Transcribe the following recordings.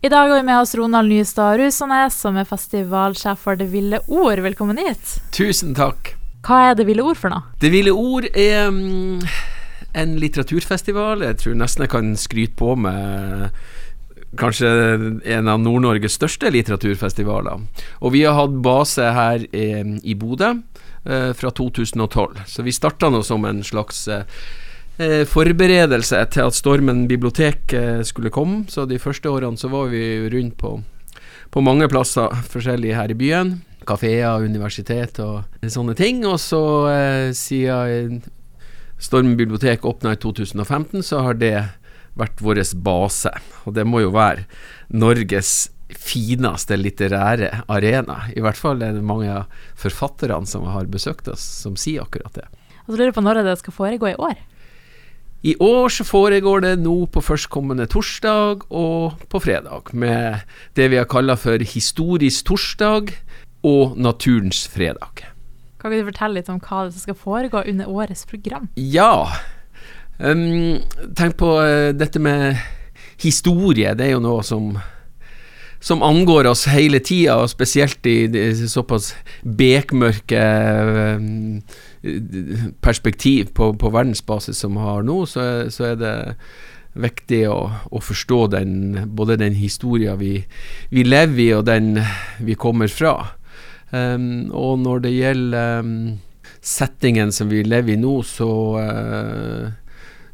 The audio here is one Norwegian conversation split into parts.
I dag har vi med oss Ronald Nystad Rusanes, som er festivalsjef for Det ville ord. Velkommen hit. Tusen takk. Hva er Det ville ord for noe? Det ville ord er um, en litteraturfestival. Jeg tror nesten jeg kan skryte på med kanskje en av Nord-Norges største litteraturfestivaler. Og vi har hatt base her i, i Bodø uh, fra 2012. Så vi starta nå som en slags eh, forberedelse til at Stormen bibliotek eh, skulle komme. Så de første årene så var vi rundt på, på mange plasser forskjellige her i byen. Kafeer, universitet og sånne ting. Og så eh, siden Stormen bibliotek åpna i 2015, så har det vært vår base. Og det må jo være Norges fineste litterære arena. I hvert fall er det mange av forfatterne som har besøkt oss, som sier akkurat det. Og så lurer jeg på når det skal foregå i år? I år så foregår det nå på førstkommende torsdag og på fredag, med det vi har kalla for Historisk torsdag og Naturens fredag. Kan du fortelle litt om hva som skal foregå under årets program? Ja. Um, tenk på uh, dette med historie. Det er jo noe som som angår oss hele tida, og spesielt i de såpass bekmørke um, perspektiv på, på verdensbasis som vi har nå, så, så, er det viktig å, å forstå den, både den historia vi, vi, lever i, og den vi kommer fra. Um, og når det gjelder um, settingen som vi lever i nå, så uh,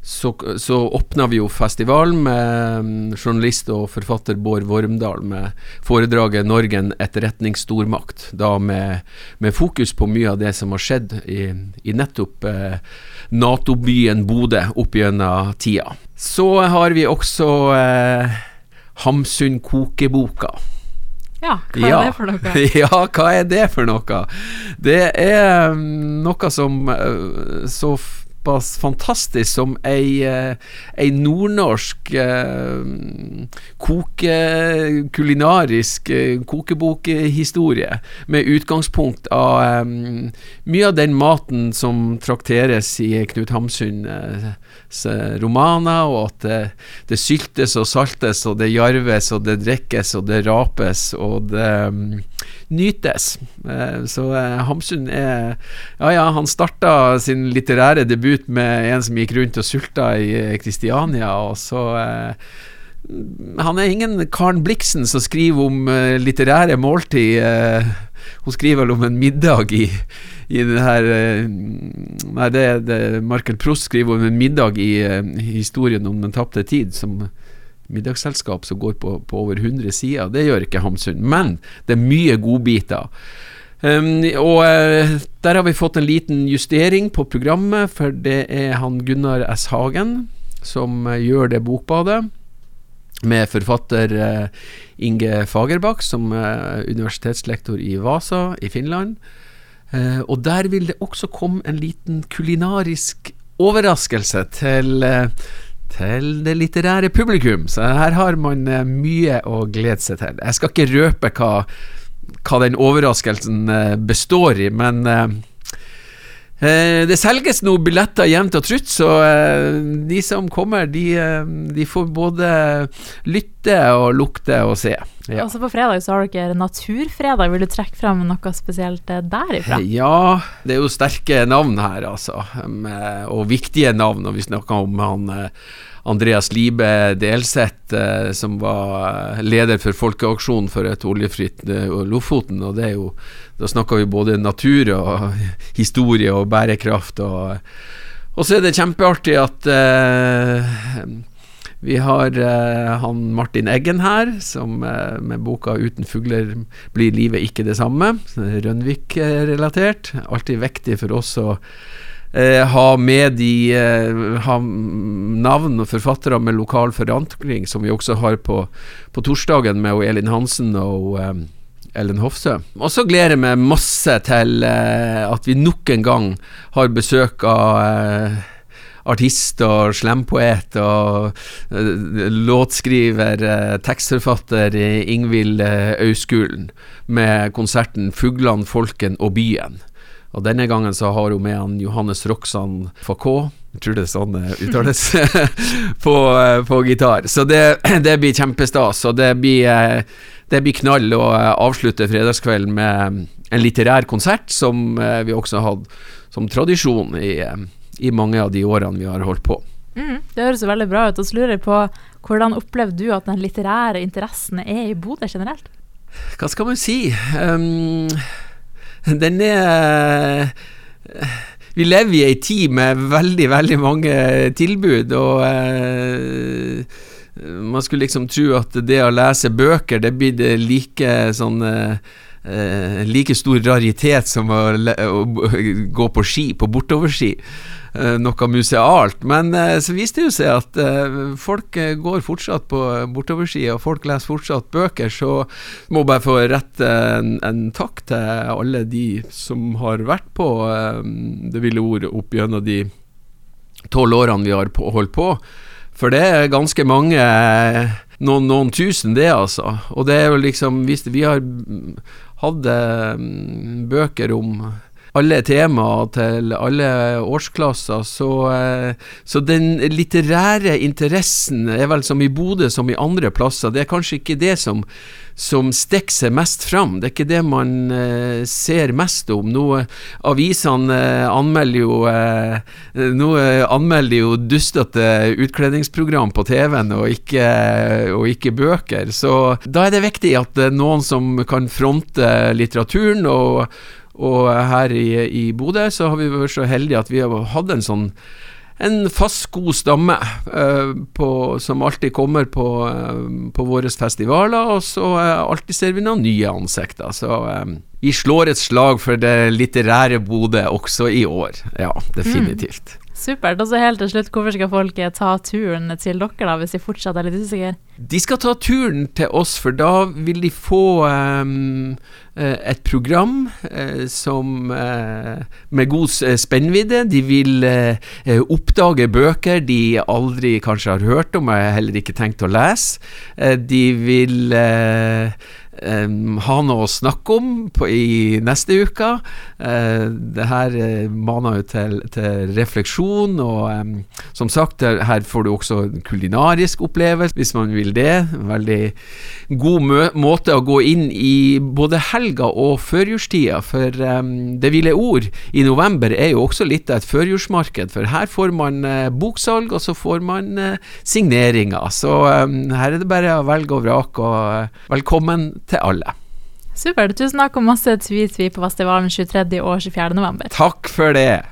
så, så åpna vi jo festivalen med um, journalist og forfatter Bård Vormdal med foredraget 'Norge en etterretningsstormakt'. Da med, med, fokus på mye av det som har skjedd i, i nettopp eh, Nato-byen Bodø opp gjennom tida. Så har vi også eh, Hamsun kokeboka. Ja, hva er det for noe? ja, hva er det for noe? Det er um, noe som uh, så såpass fantastisk som ei, eh, ei nordnorsk eh, koke, kulinarisk eh, kokebokhistorie, med utgangspunkt av mye av den maten som trakteres i Knut Hamsun romaner, og at det, det, syltes og saltes, og det jarves, og det drikkes, og det rapes, og det nytes. Eh, så eh, Hamsun er Ja ja, han starta sin litterære debut med en som gikk rundt og sulta i Kristiania, og så eh, han er ingen Karen Bliksen som skriver om litterære måltid. Hun skriver vel om en middag i, i den her Nei, det, det Markel Prost skriver om en middag i historien om Den tapte tid, som middagsselskap som går på, på over 100 sider. Det gjør ikke Hamsun, men det er mye godbiter. Um, og uh, der har vi fått en liten justering på programmet, for det er han Gunnar S. Hagen som uh, gjør det bokbadet. Med forfatter uh, Inge Fagerbakk som er universitetslektor i Vasa i Finland. og der vil det også komme en liten kulinarisk overraskelse til til det litterære publikum. Så her har man eh, mye å glede seg til. Jeg skal ikke røpe hva, hva den overraskelsen eh, består i, men eh, det selges noen billetter jevnt og trutt, så de som kommer, de, de, får både lytte og lukte og se. Ja. Også på fredag så har dere Naturfredag. Vil du trekke frem noe spesielt derifra? Ja, det er jo sterke navn her, altså. Og viktige navn. Og vi snakker om han Andreas Libe Delseth, eh, som var leder for folkeaksjonen for et oljefritt eh, Lofoten. og det er jo, Da snakker vi både natur og historie og bærekraft. Og, og så er det kjempeartig at uh, vi har uh, han Martin Eggen her, som uh, med boka 'Uten fugler blir livet ikke det samme'. Rønvik-relatert. Alltid viktig for oss å eh, ha med de eh, ha navn og forfattere med lokal forankring, som vi også har på, på torsdagen med Elin Hansen og eh, Ellen Hofsø. Og så gleder jeg meg masse til eh, at vi nok en gang har besøk av eh, artist og slempoet og uh, låtskriver, tekstforfatter Ingvild Auskulen med konserten 'Fuglene, folken og byen'. Og denne gangen så har hun med han Johannes Roxan Facot, jeg tror det er sånn det uttales, på, eh, på, gitar. Så det, det blir kjempestas, og det blir, eh, det blir knall å avslutte fredagskvelden med en litterær konsert, som vi også har hatt som tradisjon i, i mange av de årene vi har holdt på. Mm, det høres veldig bra ut. Og så lurer jeg på hvordan opplevde du at den litterære interessen er i Bodø generelt? Hva skal man si? Um, den er Vi lever i ei tid med veldig, veldig mange tilbud, og uh, man skulle liksom tro at det å lese bøker, det blir det like sånn uh, like stor raritet som å, gå på ski, på bortoverski. Eh, noe musealt. Men eh, så viste det jo seg at eh, folk går fortsatt på bortoverski, og folk leser fortsatt bøker. Så må jeg bare få rette en, en, takk til alle de som har vært på Det ville ord opp gjennom de tolv årene vi har holdt på. For det er ganske mange noen, noen, tusen, det, altså. Og det er jo liksom vi har hatt bøker om alle temaer til alle årsklasser. Så, eh, så, den litterære interessen er vel som i Bodø som i andre plasser. Det er kanskje ikke det som, som stikker seg mest fram. Det er ikke det man uh, ser mest om. Nå avisene uh, anmelder jo Nå anmelder jo dustete utkledningsprogram på TV-en, og ikke, og ikke bøker. Så da er det viktig at det er noen som kan fronte litteraturen. og og her i, i Bodø så har vi vært så heldige at vi har hatt en sånn en fast, god stamme uh, på, som alltid kommer på, uh, på våre festivaler, og så uh, alltid ser vi noen nye ansikter. Så vi slår et slag for det litterære Bodø også i år. Ja, definitivt. Mm. Supert. Og så helt til slutt, hvorfor skal folk ta turen til dere, da, hvis de fortsatt er litt usikre? De skal ta turen til oss, for da vil de få um, et program uh, som uh, med god spennvidde. De vil uh, oppdage bøker de aldri kanskje har hørt om, og heller ikke tenkt å lese. de vil um, ha noe å snakke om på, i neste uke. Uh, det her uh, maner jo til, til, refleksjon, og um, som sagt, her får du også en kulinarisk opplevelse, hvis man vil det. Veldig god måte å gå inn i både helga og førjulstida, for um, Det ville ord i november er jo også litt av et førjulsmarked, for her får man uh, boksalg, og så får man signeringer. Så her er det bare å velge og vrake, og velkommen til alle. Supert. Tusen takk og masse tvi-tvi på festivalen 23. og 24. november. Takk for det.